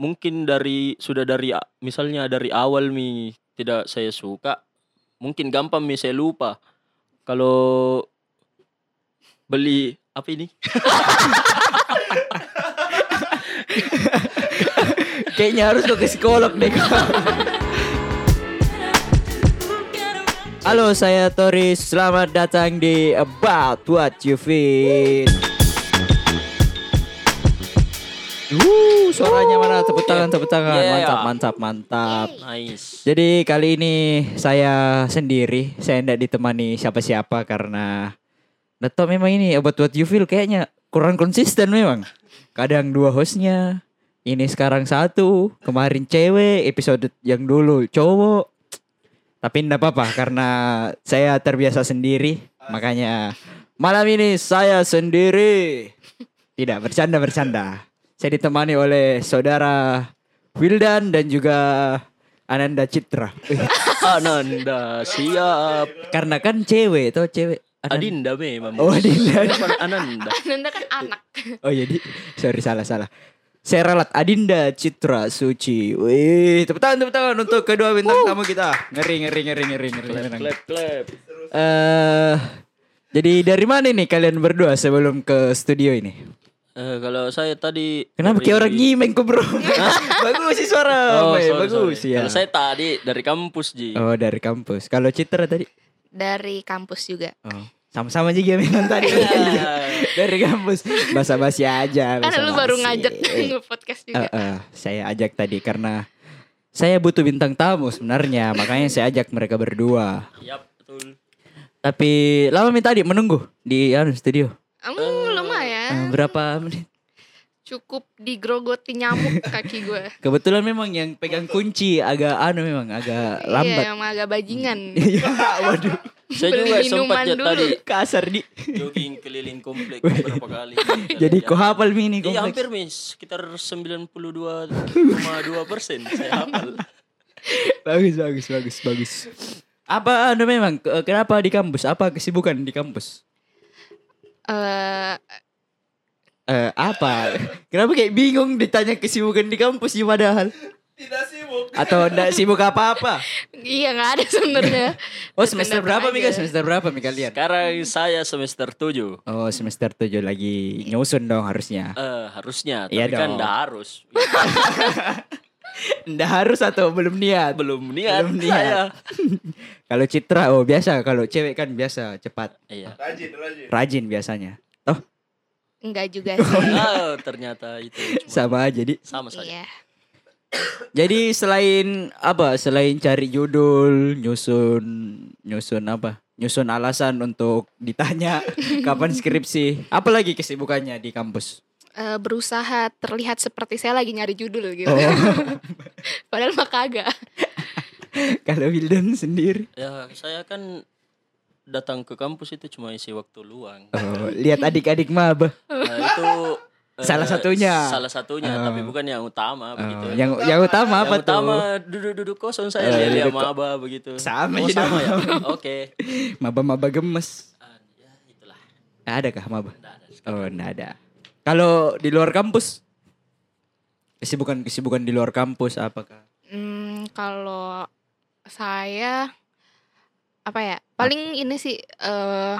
mungkin dari sudah dari misalnya dari awal mi tidak saya suka, mungkin gampang mi saya lupa. Kalau beli apa ini? Kayaknya harus ke psikolog deh. Halo, saya Toris. Selamat datang di About What You Feel. Wuh, suaranya mana? Tepuk tangan, tepuk tangan. Yeah. Mantap, mantap, mantap. Nice. Jadi kali ini saya sendiri, saya tidak ditemani siapa-siapa karena Dato memang ini About What You Feel kayaknya kurang konsisten memang. Kadang dua hostnya, ini sekarang satu, kemarin cewek, episode yang dulu cowok. Tapi enggak apa-apa karena saya terbiasa sendiri, makanya malam ini saya sendiri. Tidak bercanda-bercanda. Saya ditemani oleh saudara Wildan dan juga Ananda Citra. Ananda siap. Karena kan cewek tuh cewek. Ananda- Adinda memang. Oh, Adinda. Ananda. Nanda kan anak. Oh jadi sorry salah salah. Saya ralat Adinda Citra Suci. Wih, tepuk tangan tepuk tangan untuk kedua bintang tamu kita. Ngeri ngeri ngeri ngeri ngeri. ngeri. Clap clap. Eh, jadi dari mana nih kalian berdua sebelum ke studio ini? Eh, kalau saya tadi Kenapa dari- kayak orang nyimeng kok bro? bagus sih suara, Oh, sorry, bagus sorry. ya. Kalau saya tadi dari kampus Ji. Oh dari kampus. Kalau Citra tadi? Dari kampus juga. Oh, sama-sama juga memang tadi. dari kampus. Basa-basi aja. Kan lu baru ngajak nge-podcast juga. Eh, eh, saya ajak tadi karena saya butuh bintang tamu sebenarnya, makanya saya ajak mereka berdua. Yap, betul. Tapi lama minta tadi menunggu di anu studio. Hmm, Eh, lumayan. berapa menit? Cukup digrogoti nyamuk kaki gue. Kebetulan memang yang pegang kunci agak anu memang agak Iya, lambat. emang agak bajingan. Iya, waduh, Saya Beli juga sempat minuman ya dulu. tadi kasar di. jogging keliling komplek beberapa kali. Jadi kau hafal mini Iya kompleks. hampir mis sekitar 92,2 persen saya hafal. Bagus, bagus, bagus, bagus. Apa anu memang ke- kenapa di kampus? Apa kesibukan di kampus? Eh, Eh, apa? Kenapa kayak bingung ditanya kesibukan di kampus sih padahal? Tidak sibuk. Atau enggak sibuk apa-apa? iya nggak ada sebenarnya. Oh semester berapa. Mika? Semester berapa Mika kalian? Sekarang saya semester 7 Oh semester 7 lagi nyusun dong harusnya Eh harusnya, tapi Iya kan enggak harus. Nggak harus atau belum niat? Belum niat, Belum niat. saya. Kalau Citra oh biasa Kalau cewek kan biasa cepat Iya. Rajin, rajin. Rajin biasanya Enggak juga sih. Oh, ternyata itu cuma sama aja di sama saja. Iya. Jadi selain apa Selain cari judul Nyusun Nyusun apa Nyusun alasan untuk ditanya Kapan skripsi Apalagi kesibukannya di kampus Eh, berusaha terlihat seperti saya lagi nyari judul gitu. Oh Padahal mah kagak. Kalau Wildan sendiri Ya, saya kan datang ke kampus itu cuma isi waktu luang. Oh, lihat adik-adik maba. Nah, itu eh, Salah satunya. Salah satunya, Oh. tapi bukan yang utama begitu. Oh, yang yang utama apa yang utama tuh? duduk-duduk kosong saya Oh, lihat maba begitu. Sama oh, aja sama ya. Oke. Maba-maba gemes. Ah, ya itulah. Ada kah maba? Nggak ada. Oh, enggak ada. Kalau di luar kampus? Kesibukan-kesibukan di luar kampus apakah? Hmm, kalau saya apa ya? Paling ini sih eh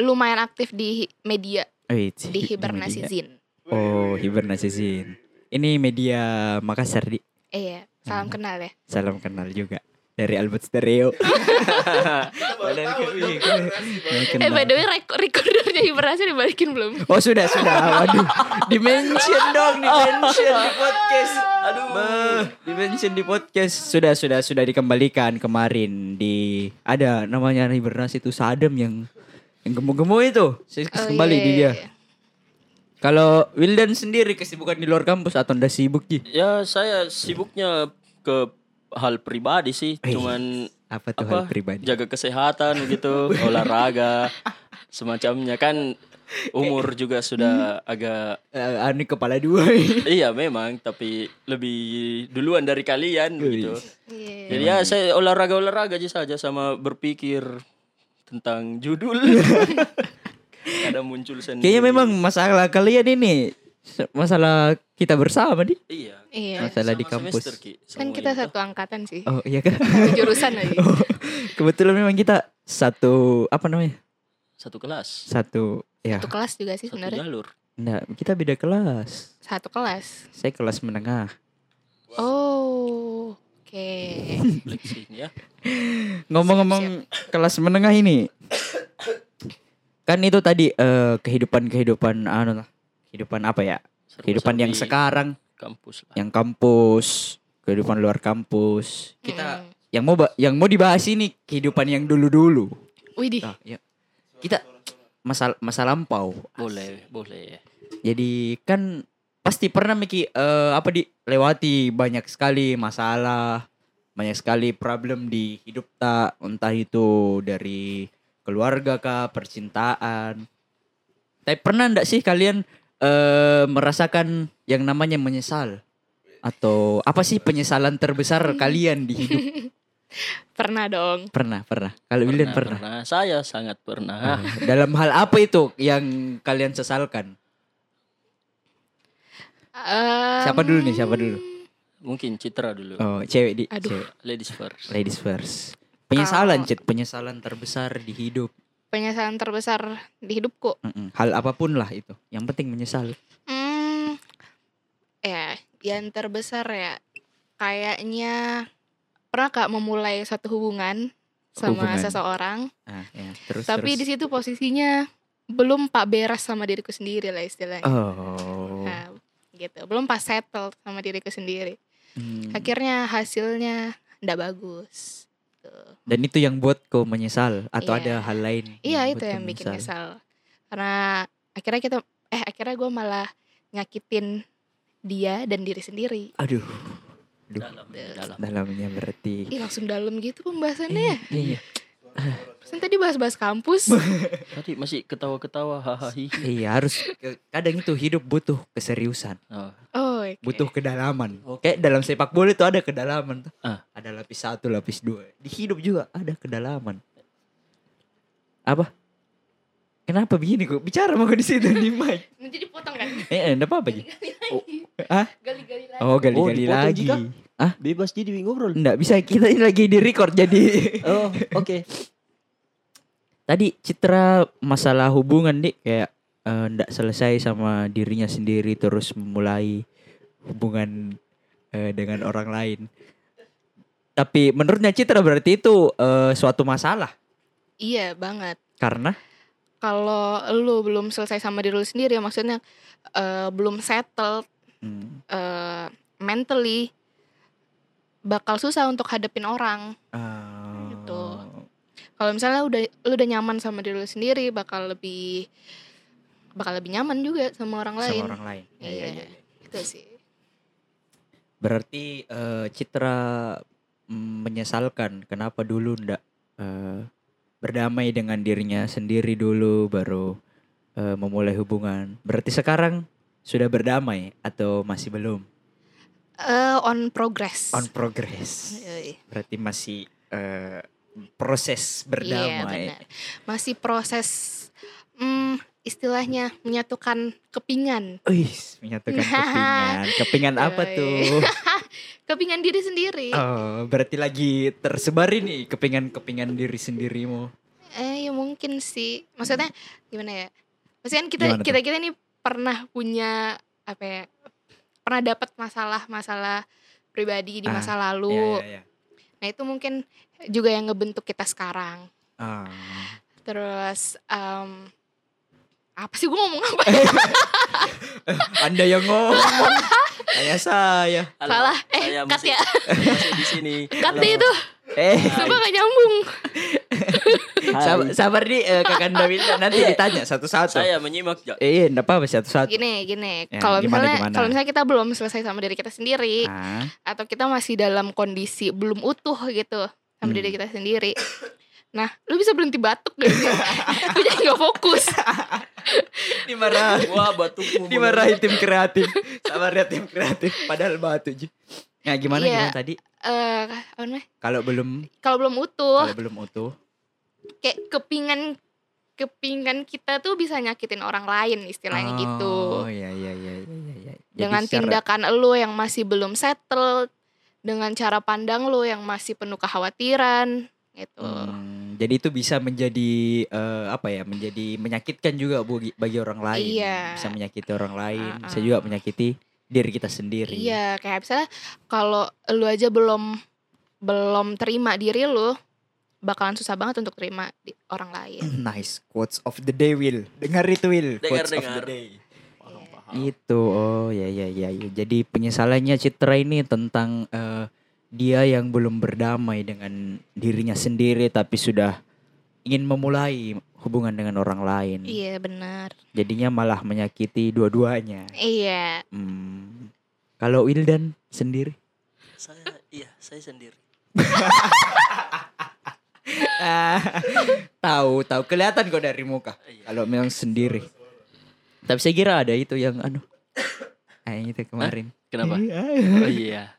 lumayan aktif di media Wait, di hibernasi media. zin. Oh, hibernasi zin. Ini media Makassar di. Iya, salam kenal ya. Salam kenal juga dari Albert Stereo. Kami- Eh by the way rek- recordernya hibernasi dibalikin belum? Oh sudah sudah, waduh, dimention dong, dimention di podcast. Aduh, dimention di podcast sudah sudah sudah dikembalikan kemarin di ada namanya hibernasi itu Sadam yang yang gemu-gemu itu, saya Oh, kembali iya, di iya, dia. iya. Kalau Wildan sendiri kesibukan di luar kampus atau ndak sibuk Ji? Ya, saya sibuknya ke hal pribadi sih, Wih, cuman Apa tuh apa hal pribadi? jaga kesehatan begitu olahraga semacamnya. Kan umur juga sudah agak Eh, anu kepala dua. iya memang tapi lebih duluan dari kalian gitu. Iya. jadi ya saya olahraga olahraga aja saja sama berpikir tentang judul. Kadang muncul sendiri. Kayaknya memang masalah kalian ini Masalah kita bersama nih. Iya. Iya. Masalah di Sama kampus. semester, Ki, Kan kita satu angkatan sih. Oh iya kan? Satu jurusan lagi. Oh, kebetulan memang kita satu apa namanya? Satu kelas. Satu ya. Satu kelas juga sih Satu sebenarnya. jalur. Enggak, kita beda kelas. Satu kelas. Saya kelas menengah. Oh. Oke. Flexing ya. Ngomong-ngomong kelas menengah ini. kan itu tadi eh, kehidupan-kehidupan anu lah. Kehidupan apa ya? Kehidupan yang sekarang, kampus lah. yang kampus, kehidupan luar kampus. Kita Mm. yang mau ba- yang mau dibahas ini kehidupan yang dulu-dulu. Widih. Nah, ya. Kita masa masa lampau. Boleh, boleh. Jadi kan pasti pernah Miki eh, apa di lewati banyak sekali masalah, banyak sekali problem di hidup tak entah itu dari keluarga kah, percintaan. Tapi pernah ndak sih kalian eh, merasakan yang namanya menyesal? Atau apa sih penyesalan terbesar kalian di hidup? Pernah dong. Pernah, pernah. Kalau William pernah. Saya sangat pernah. Ah, Dalam hal apa itu yang kalian sesalkan? Em, Siapa dulu nih? Siapa dulu? Mungkin Citra dulu. Oh, cewek di Aduh. cewek. Ladies first. Ladies first. Penyesalan, Cit. Penyesalan terbesar di hidup. Penyesalan terbesar di hidupku. Mm-mm. Hal apa pun lah itu. Yang penting menyesal. Hmm. Ya, yang terbesar ya kayaknya pernah Kak memulai suatu hubungan sama Hubungan. seseorang, Ah, ya. Terus, tapi di situ posisinya belum pak beres sama diriku sendiri lah istilahnya. Oh. Nah, gitu. Belum pas settle sama diriku sendiri. Hmm. Akhirnya hasilnya ndak bagus. Tuh. Dan itu yang buat kau menyesal atau Iya. ada hal lain? Iya itu yang bikin menyesal? nyesal. Karena akhirnya kita eh akhirnya gue malah nyakitin dia dan diri sendiri. Aduh. Aduh. Dalam, dalam. Dalamnya berarti. Ih langsung dalam gitu pembahasannya ya. Iya. Kan tadi bahas-bahas kampus. Tadi masih ketawa-ketawa hahaha. Iya harus kadang itu hidup butuh keseriusan, Oh, Oh, oke. butuh kedalaman. Kayak dalam sepak bola itu ada kedalaman tuh. Ah. Ada lapis satu, lapis dua. Di hidup juga ada kedalaman. Apa? Kenapa begini kok? Bicara mau di situ di mic. Nanti dipotong kan? Eh, enggak apa-apa. Gali-gali lagi. Ah? Gali-gali lagi. Oh, gali-gali dipotong, lagi. Jika? Ah, bebas jadi ngobrol. enggak bisa kita ini lagi di record jadi. Oh, oke. Tadi Citra masalah hubungan dik kayak eh, ndak selesai sama dirinya sendiri terus memulai hubungan eh, dengan orang lain. Tapi menurutnya Citra berarti itu eh, suatu masalah Iya banget. karena Kalau lu belum selesai sama diri lu sendiri, maksudnya eh, belum settle hmm, eh, mentally, bakal susah untuk hadapin orang. eh, Gitu. Kalau misalnya udah lu udah nyaman sama diri lu sendiri, bakal lebih bakal lebih nyaman juga sama orang lain. sama orang lain. Ya, ya, Iya. ya, ya. Itu sih. Berarti eh, Citra mm, menyesalkan kenapa dulu ndak eh, berdamai dengan dirinya sendiri dulu baru eh, memulai hubungan. Berarti sekarang sudah berdamai atau masih belum? Eh, on progress. On progress. Berarti masih eh, proses Iya, berdamai. benar. Masih proses hmm, istilahnya menyatukan kepingan. Wih, menyatukan kepingan. Kepingan apa tuh? Kepingan diri sendiri. Oh, berarti lagi tersebar ini kepingan-kepingan diri sendirimu. Eh ya mungkin sih. Maksudnya gimana ya? Maksudnya kan kita Gimana tuh? kita kita ini pernah punya apa ya? Pernah dapat masalah-masalah pribadi di Ah, masa lalu. Iya, iya, iya. Nah, itu mungkin juga yang ngebentuk kita sekarang. Ah. Terus em, apa sih gue ngomong apa? Anda yang ngomong. Kayak saya. Halo, Salah. Eh, saya cut masih, ya. masih di sini. Cut deh itu. Eh, Coba gak nyambung. Sabar, sabar nih eh, Kakanda Wilda nanti ditanya satu-satu. Saya menyimak ya. Eh, enggak apa-apa satu-satu. Gini, gini. Ya, Kalau misalnya kalau misalnya kita belum selesai sama diri kita sendiri Ah, atau kita masih dalam kondisi belum utuh gitu sama Hmm. diri kita sendiri. Nah, lu bisa berhenti batuk gak sih? Gue jadi gak fokus. dimarahin. Wah, batukmu. Dimarahin tim kreatif. Sabar ya tim kreatif. Padahal batu Ji. Nah, gimana Iya. gimana tadi? Eh, apa namanya? Kalau belum Kalau belum utuh, kalau belum utuh. kayak kepingan kepingan kita tuh bisa nyakitin orang lain istilahnya gitu. Oh, iya iya iya iya. dengan secara- tindakan lu yang masih belum settled, dengan cara pandang lu yang masih penuh kekhawatiran gitu. Hmm, jadi itu bisa menjadi eh, apa ya? Menjadi menyakitkan juga bagi, bagi orang lain. Iya. Bisa menyakiti orang lain, bisa Uh-uh. juga menyakiti diri kita sendiri. Iya, kayak misalnya kalau lu aja belum belum terima diri lu, bakalan susah banget untuk terima di orang lain. Nice quotes of the day Will. Dengar itu Will. Dengar, quotes of dengar. the day. Paham, paham. Itu oh ya ya ya. ya. Jadi penyesalannya Citra ini tentang eh, dia yang belum berdamai dengan dirinya sendiri tapi sudah ingin memulai hubungan dengan orang lain. Iya, benar. Jadinya malah menyakiti dua-duanya. Iya. Hmm. Kalau Wildan sendiri? Saya iya, saya sendiri. Ah, tahu tahu kelihatan kok dari muka. Iya. Kalau memang sendiri. Tapi saya kira ada itu yang anu. Ah, yang itu kemarin. Kenapa? Oh iya.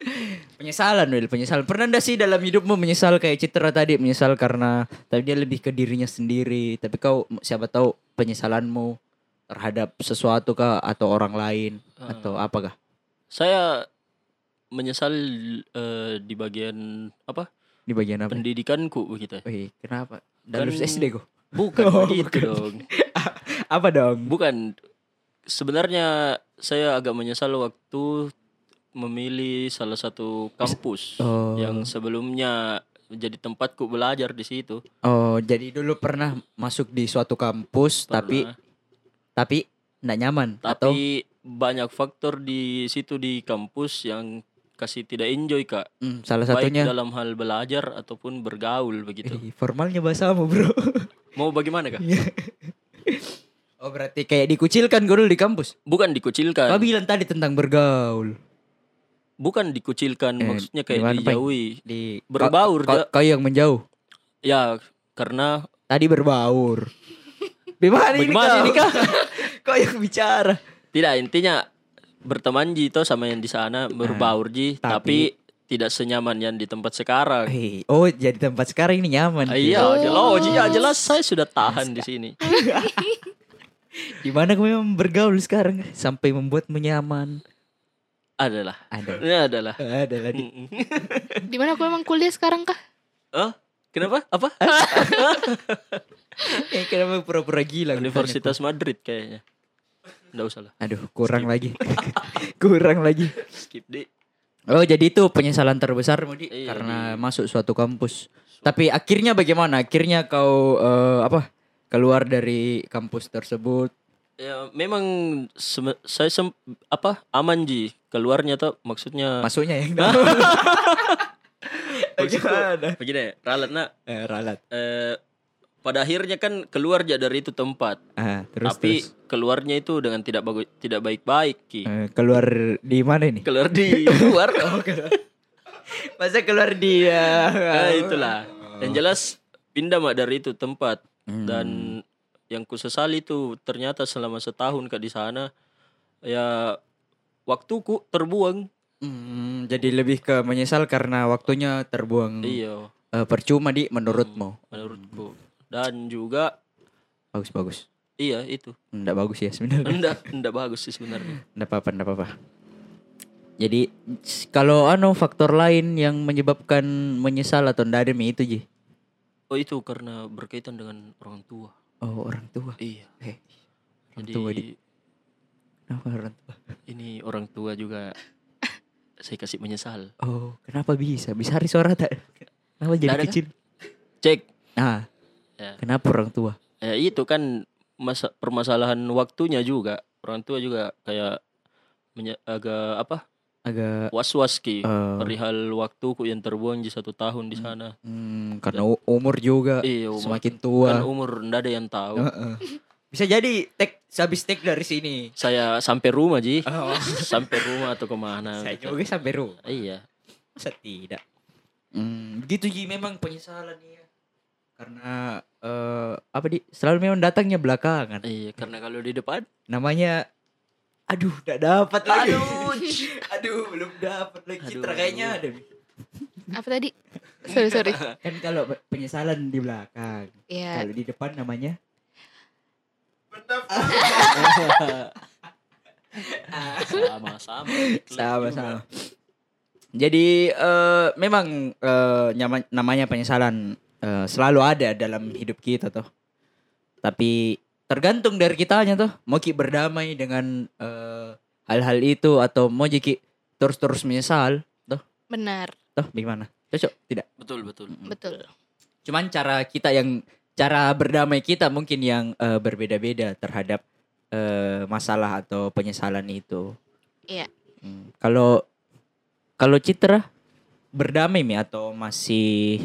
Penyesalan, Will, penyesalan. Pernah ndak sih dalam hidupmu menyesal kayak Citra tadi menyesal karena tapi dia lebih ke dirinya sendiri. Tapi kau siapa tahu penyesalanmu terhadap sesuatu kah atau orang lain Ah. atau apakah? Saya menyesal eh, di bagian apa? Di bagian apa? Pendidikanku begitu. Wih, kenapa? Dalus Kan- SD kok. Bukan Oh, begitu bukan. dong. Apa dong? Bukan. Sebenarnya saya agak menyesal waktu memilih salah satu kampus Oh. yang sebelumnya jadi tempatku belajar di situ. Oh, jadi dulu pernah masuk di suatu kampus tapi Pernah. tapi nggak nyaman atau Tapi banyak faktor di situ di kampus yang kasih tidak enjoy kak. Hmm, salah Baik satunya dalam hal belajar ataupun bergaul begitu. Eh, formalnya bahasamu, Bro. Mau bagaimana kak? oh, berarti kayak dikucilkan gue dulu di kampus. Bukan dikucilkan. Kau bilang tadi tentang bergaul Bukan dikucilkan, Eh, maksudnya kayak gimana, dijauhi. di Berbaur, Kau, kau yang menjauh. Ya, karena Tadi berbaur. Bagaimana ini Bagaimana kau? ini, Kak? kau yang bicara. tidak intinya berteman ji toh sama yang di sana berbaur ji, tapi- tapi, tidak senyaman yang di tempat sekarang. Eh, oh, jadi tempat sekarang ini nyaman. Ah, Iya, Oh. jelas, oh, ji, ya, jelas saya sudah tahan di sini. Di mana kau memang bergaul sekarang sampai membuatmu nyaman? Adalah, Ada. ini adalah. Ada lagi. Mm-mm. Di mana aku emang kuliah sekarang kah? Hah? Kenapa? Apa? Eh, kenapa pura-pura gila? Universitas Madrid kayaknya. Enggak usah lah. Aduh, kurang lagi. kurang lagi. Skip deh. Oh, jadi itu penyesalan terbesar Mudi Iya, karena masuk suatu kampus. Tapi akhirnya bagaimana? Akhirnya kau eh, apa? Keluar dari kampus tersebut. Ya, memang saya sem- apa aman ji. Keluarnya tuh maksudnya Masuknya yang maksudku, Bagaimana? begini ralat nak. Eh, ralat. eh, pada akhirnya kan keluar aja dari itu tempat. Ah, terus tapi terus. keluarnya itu dengan tidak bagus tidak baik-baik ki. Eh, keluar di mana ini? keluar di luar. Masa keluar di Nah, itulah. Yang jelas pindah mak dari itu tempat. Hmm. dan yang kusesali itu ternyata selama setahun kak di sana ya waktuku terbuang Hmm, jadi lebih ke menyesal karena waktunya terbuang iya eh, percuma di menurutmu. menurutku dan juga Bagus bagus. iya itu Enggak bagus ya sebenarnya. enggak enggak bagus sih sebenarnya Enggak apa-apa, enggak apa-apa. Jadi kalau anu faktor lain yang menyebabkan menyesal atau ndak ada Mi, itu Ji. oh itu karena berkaitan dengan orang tua Oh, orang tua. iya Eh, orang jadi tua di. Kenapa orang tua? ini orang tua juga saya kasih menyesal Oh, kenapa bisa? Bisa hari suara tak? Kenapa jadi Nggak ada kan? kecil? cek Ah, ya kenapa orang tua? Ya itu kan masa permasalahan waktunya juga. Orang tua juga kayak menye- agak apa? Agak Was-was ki eh, perihal waktuku yang terbuang di satu tahun di sana. hmm, karena u- umur juga Iya, umur. semakin tua. Kan umur ndak ada yang tahu. Heeh. Bisa jadi tek habis tek dari sini. Saya sampai rumah ji, Oh, sampai rumah atau ke mana? saya gitu. juga sampai rumah. Iya. Masa tidak? Hmm, begitu Ji memang penyesalan ya. Karena eh apa di selalu memang datangnya belakangan. Iya, karena kalau di depan Namanya aduh enggak dapat lagi. Aduh. Aduh, belum dapat lagi. Citra kayaknya ada. Apa tadi? Sorry, sorry. Kan kalau pe- penyesalan di belakang. Iya. Kalau di depan namanya sama sama Sama-sama. Jadi eh, memang eh, nyama- namanya penyesalan eh, selalu ada dalam hidup kita tuh. Tapi tergantung dari kitanya tuh. Mau ki berdamai dengan eh, hal-hal itu atau mau jadi terus-terus menyesal tuh. Benar, Tuh gimana? Cocok tidak? betul betul betul. Cuman cara kita yang cara berdamai kita mungkin yang eh, berbeda-beda terhadap eh, masalah atau penyesalan itu. Iya. Hmm, Kalau kalau Citra berdamai mi atau masih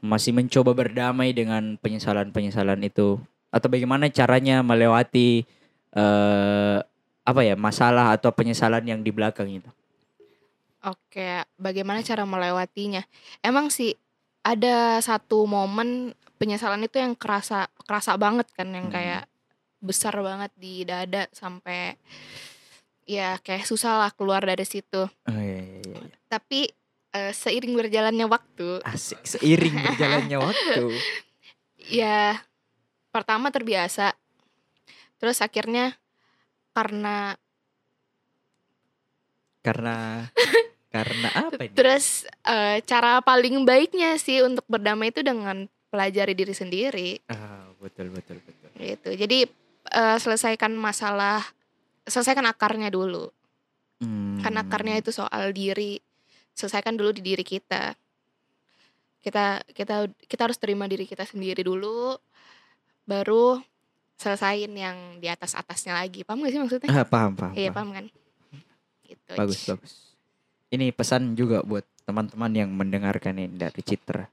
masih mencoba berdamai dengan penyesalan-penyesalan itu atau bagaimana caranya melewati eh apa ya masalah atau penyesalan yang di belakang itu? Oke, bagaimana cara melewatinya? Emang sih ada satu momen penyesalan itu yang kerasa kerasa banget kan yang Hmm. kayak besar banget di dada sampai ya kayak susah lah keluar dari situ. Oh, iya, iya, iya, iya. Tapi eh, seiring berjalannya waktu, Asik seiring berjalannya waktu. ya pertama terbiasa. Terus akhirnya karena Karena karena apa ini? terus eh, cara paling baiknya sih untuk berdamai itu dengan pelajari diri sendiri. Ah, betul betul betul. gitu jadi eh, selesaikan masalah selesaikan akarnya dulu Hmm. kan akarnya itu soal diri selesaikan dulu di diri kita kita kita kita harus terima diri kita sendiri dulu baru selesain yang di atas atasnya lagi paham gak sih maksudnya Ah, paham paham. iya paham. paham kan gitu Bagus bagus. Ini pesan juga buat teman-teman yang mendengarkan ini dari Citra.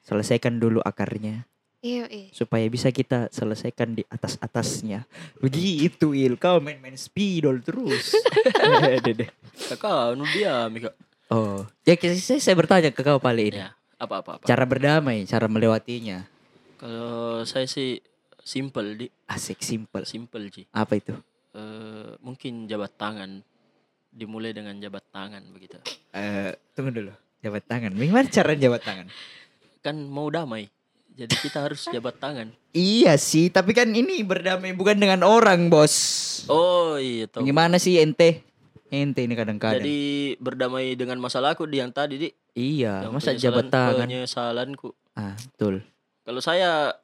Selesaikan dulu akarnya iya iya supaya bisa kita selesaikan di atas atasnya. Begitu Il, kau main-main spidol terus. Dede. kakak nu dia Mika oh, ya saya, saya bertanya ke kau paling ini. ya apa apa apa Cara berdamai, cara melewatinya. kalau saya sih simple di Asik, simple. simple sih Apa itu? Eh, mungkin jabat tangan dimulai dengan jabat tangan begitu Eh, tunggu dulu. Jabat tangan. Bagaimana cara jabat tangan? kan mau damai jadi kita harus jabat tangan Iya sih, tapi kan ini berdamai bukan dengan orang, Bos. oh iya tahu Gimana sih ente? Ente ini kadang-kadang. jadi berdamai dengan masalahku di yang tadi di iya, yang masa jabat tangan? penyesalanku Ah, betul. kalau saya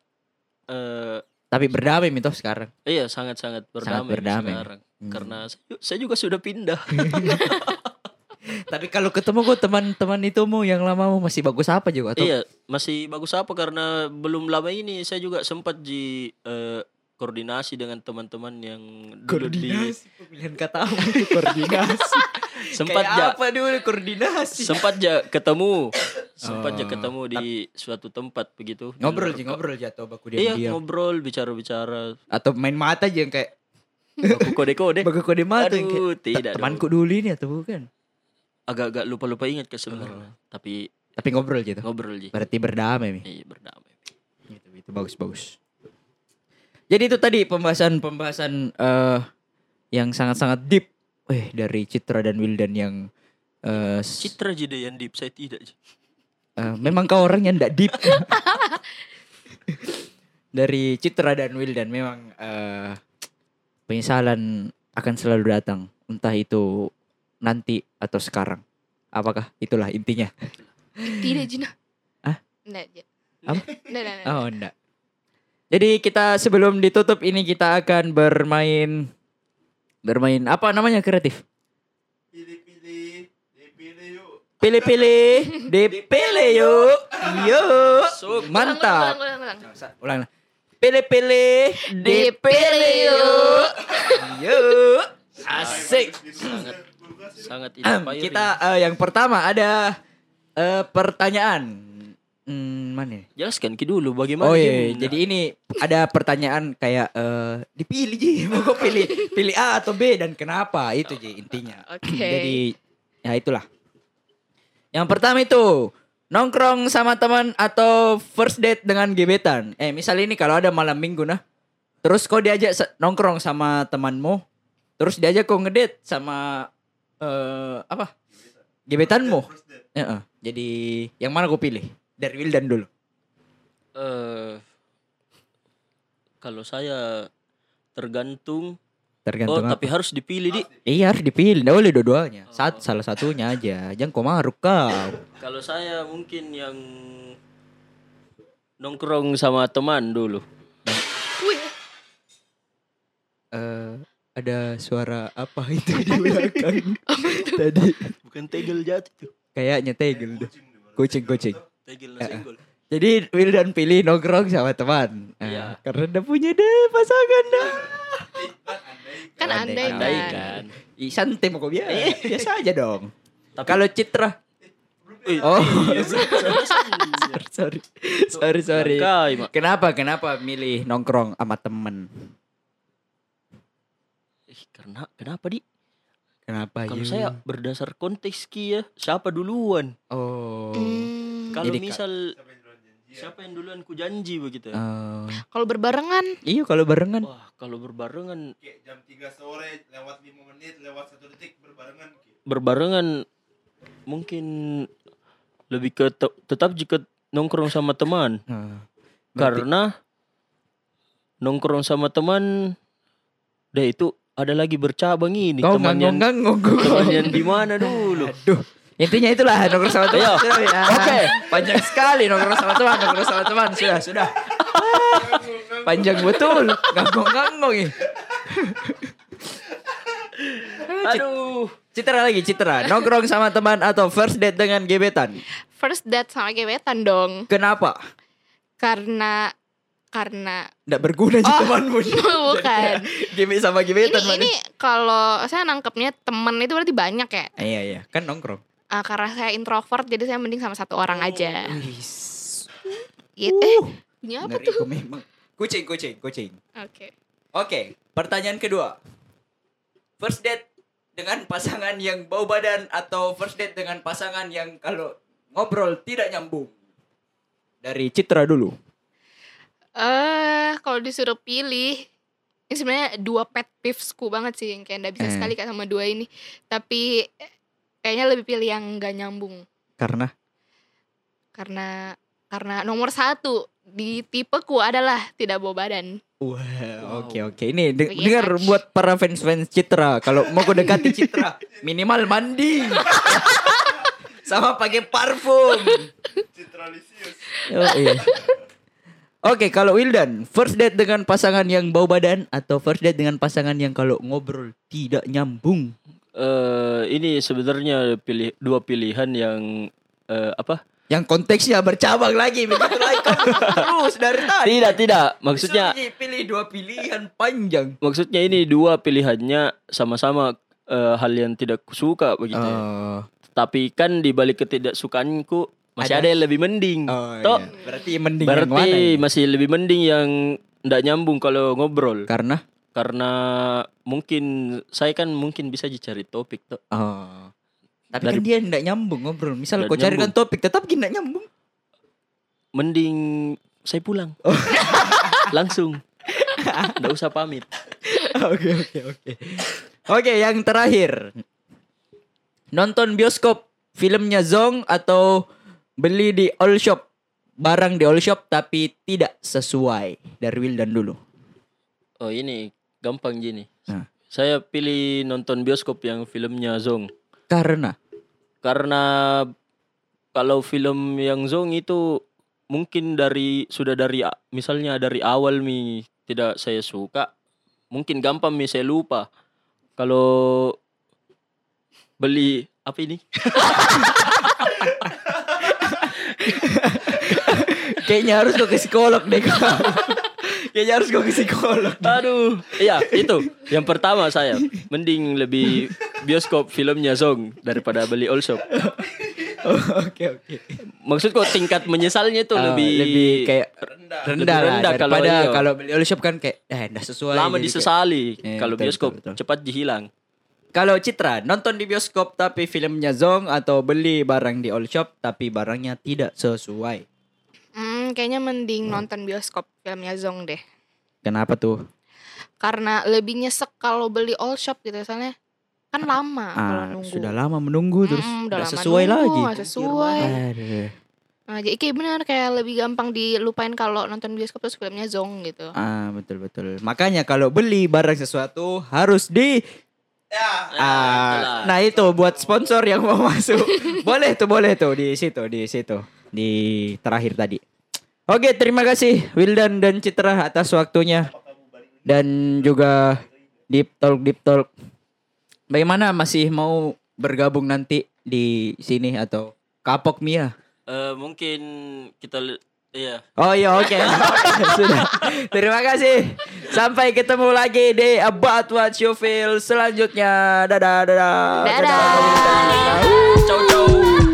eh Tapi berdamai mitoh sekarang. iya sangat sangat berdamai, berdamai. sekarang Hmm. karena saya, juga sudah pindah Tapi kalau ketemu gue teman-teman itu mu yang lama mu masih bagus apa juga atau iya masih bagus apa karena belum lama ini saya juga sempat di eh, koordinasi dengan teman-teman yang dulu di pemilihan kata itu koordinasi. sempat Kayak ja apa dulu koordinasi? sempat ja ketemu sempat Oh, ketemu di suatu tempat begitu. Ngobrol sih ngobrol jatuh baku iya dia ngobrol bicara-bicara. Atau main mata aja yang kayak baku kode-kode. Baku kode mata yang kayak aduh tidak "Ta- temanku dulu ini atau bukan? agak-agak lupa-lupa ingat ke sebenarnya. Tapi Tapi ngobrol gitu. ngobrol ji. Berarti berdamai mi. iya berdamai Gitu, itu bagus bagus. Jadi itu tadi pembahasan-pembahasan eh yang sangat-sangat deep, eh dari Citra dan Wildan yang s- Citra jadi yang deep saya tidak Eh, memang kau orang yang ndak deep. dari Citra dan Wildan memang eh penyesalan akan selalu datang, entah itu nanti atau sekarang. Apakah itulah intinya? tidak Jina Ah? enggak Jin. Apa? enggak enggak, enggak. Oh enggak. Jadi kita sebelum ditutup ini kita akan bermain bermain apa namanya kreatif? Pilih-pilih, dipilih yuk. Yuk. Mantap. ulang, ulang, ulang. Pilih-pilih, Dipilih yuk. Yuk. Asik. sangat sangat inspiring. kita eh, yang pertama ada eh, pertanyaan. Hmm, mana? nih? jelaskan ki dulu bagaimana Oh iya, mau- jadi ini ada pertanyaan kayak eh dipilih Ji, mau kau pilih pilih A atau B dan kenapa itu Ji intinya. Oke. Jadi ya itulah. Yang pertama itu nongkrong sama teman atau first date dengan gebetan. Eh misal ini kalau ada malam minggu nah, terus kau diajak nongkrong sama temanmu, terus diajak kau ngedate sama eh apa? Gebetanmu. Heeh. Jadi yang mana kau pilih? Dari Wildan dulu. eh kalau saya tergantung Tergantung Oh, apa. tapi harus dipilih di. Iya harus dipilih, nggak boleh dua-duanya. Satu salah satunya aja. Jangan kau maruk kau. Kalau saya mungkin yang nongkrong sama teman dulu. Eh, ada suara apa itu di belakang tadi? Bukan tegel jatuh tuh. Kayaknya tegel deh. Kucing kucing. Tegel senggol. Jadi Wildan pilih nongkrong sama teman. Iya. Karena udah punya deh pasangan dah. Kan Andai- andai kan. kan. Ih, santai mau kau biasa. Biasa aja dong. Tapi- Kalau Citra, Oh. iya, sorry, sorry, sorry. Mak. Kenapa, kenapa milih nongkrong sama temen? Eh, karena kenapa di? Kenapa? Kalau saya berdasar konteks ki ya, siapa duluan? oh, Hmm, Kalau misal siapa yang duluan ku janji begitu ya? oh. kalau berbarengan iya kalau barengan. Wah, kalau berbarengan Kayak jam 3 sore lewat 5 menit lewat satu detik berbarengan Ki. berbarengan mungkin lebih ke te- tetap jika nongkrong sama teman berarti- karena nongkrong sama teman deh itu ada lagi bercabang ini kau yang di mana dulu Aduh. Intinya itulah nongkrong sama teman. Ya. Oke. Panjang sekali nongkrong sama teman, nongkrong sama teman. Sudah, sudah. Panjang betul. Nganggong-nganggong ini. aduh Citra lagi, Citra. Nongkrong sama teman atau first date dengan gebetan? first date sama gebetan dong Kenapa? karena karena Nggak berguna sih Oh, temanmu. bukan. Gebet sama ini gebetan. mana? ini kalau saya nangkepnya temen itu berarti banyak ya Iya, iya. Kan nongkrong. Ah, karena saya introvert jadi saya mending sama satu orang aja Wis. gitu eh bunyi apa tuh memang. Kucing, kucing, kucing. oke Oke, pertanyaan kedua. First date dengan pasangan yang bau badan atau first date dengan pasangan yang kalau ngobrol tidak nyambung? Dari Citra dulu. eh kalau disuruh pilih ini sebenarnya dua pet peevesku banget sih yang kayak nggak bisa Eh. sekali kak sama dua ini tapi eh, kayaknya lebih pilih yang nggak nyambung Karena karena karena nomor satu di tipeku adalah tidak bawa badan Wah, Wow. oke oke. Ini de- dengar touch. buat para fans-fans Citra, kalau mau kau dekati Citra, minimal mandi. Sama pakai parfum. Citralisius. Oh, iya. Oke, kalau Wildan, first date dengan pasangan yang bau badan atau first date dengan pasangan yang kalau ngobrol tidak nyambung? Eh, ini sebenarnya pilih dua pilihan yang eh, apa Yang konteksnya bercabang lagi begitu lagi terus dari tadi. tidak tidak maksudnya pilih dua pilihan panjang. maksudnya ini dua pilihannya sama-sama eh, hal yang tidak kusuka begitu ya. Oh, tapi kan di balik ketidaksukaanku masih Ada. ada, yang lebih mending oh Toh, iya. Berarti mending yang berarti mana ini? masih lebih mending yang ndak nyambung kalau ngobrol Karena karena mungkin saya kan mungkin bisa cari topik tuh oh. Tapi Dari- kan dia enggak nyambung ngobrol. Misal kau carikan nyambung. topik tetap enggak nyambung. mending saya pulang langsung ndak usah pamit Oke oke oke. Oke, yang terakhir. Nonton bioskop filmnya Zong atau beli di all shop barang di all shop tapi tidak sesuai dari Wildan dulu. oh ini gampang gini. Nah. saya pilih nonton bioskop yang filmnya Zong. Karena? Karena kalau film yang Zong itu mungkin dari sudah dari misalnya dari awal mi tidak saya suka mungkin gampang mi saya lupa. Kalau beli apa ini? Kayaknya harus ke psikolog deh. kayaknya harus kau ke psikolog. aduh iya itu yang pertama saya mending lebih bioskop filmnya Zong daripada beli all shop Oh, Oke oke. maksudku tingkat menyesalnya itu Ah, lebih, lebih kayak Rendah. rendah, Lebih rendah kalau daripada iya. kalau beli all shop kan kayak eh enggak sesuai. lama kayak- disesali Iya, kalau betul, bioskop betul, betul. cepat dihilang Kalau Citra nonton di bioskop tapi filmnya Zong atau beli barang di all shop tapi barangnya tidak sesuai. Hmm, kayaknya mending nonton bioskop filmnya Zong deh Kenapa tuh? karena lebih nyesek kalau beli all shop gitu soalnya kan lama kalau Ah, nunggu sudah lama menunggu terus Mm, udah lama sesuai nunggu, lagi. nggak sesuai Aduh. Nah, jadi kayak bener kayak lebih gampang dilupain kalau nonton bioskop terus filmnya zong gitu. Ah, betul betul. Makanya kalau beli barang sesuatu harus di Ya. Ah, itulah. nah itu buat sponsor yang mau masuk. boleh tuh, boleh tuh di situ, di situ, di terakhir tadi. Oke, terima kasih Wildan dan Citra atas waktunya dan juga Deep Talk Deep Talk. Bagaimana masih mau bergabung nanti di sini atau kapok Mia? Eh, mungkin kita iya Oh iya oke sudah. Terima kasih. Sampai ketemu lagi di About What You Feel selanjutnya. Dadah dadah. Dadah. dadah. ciao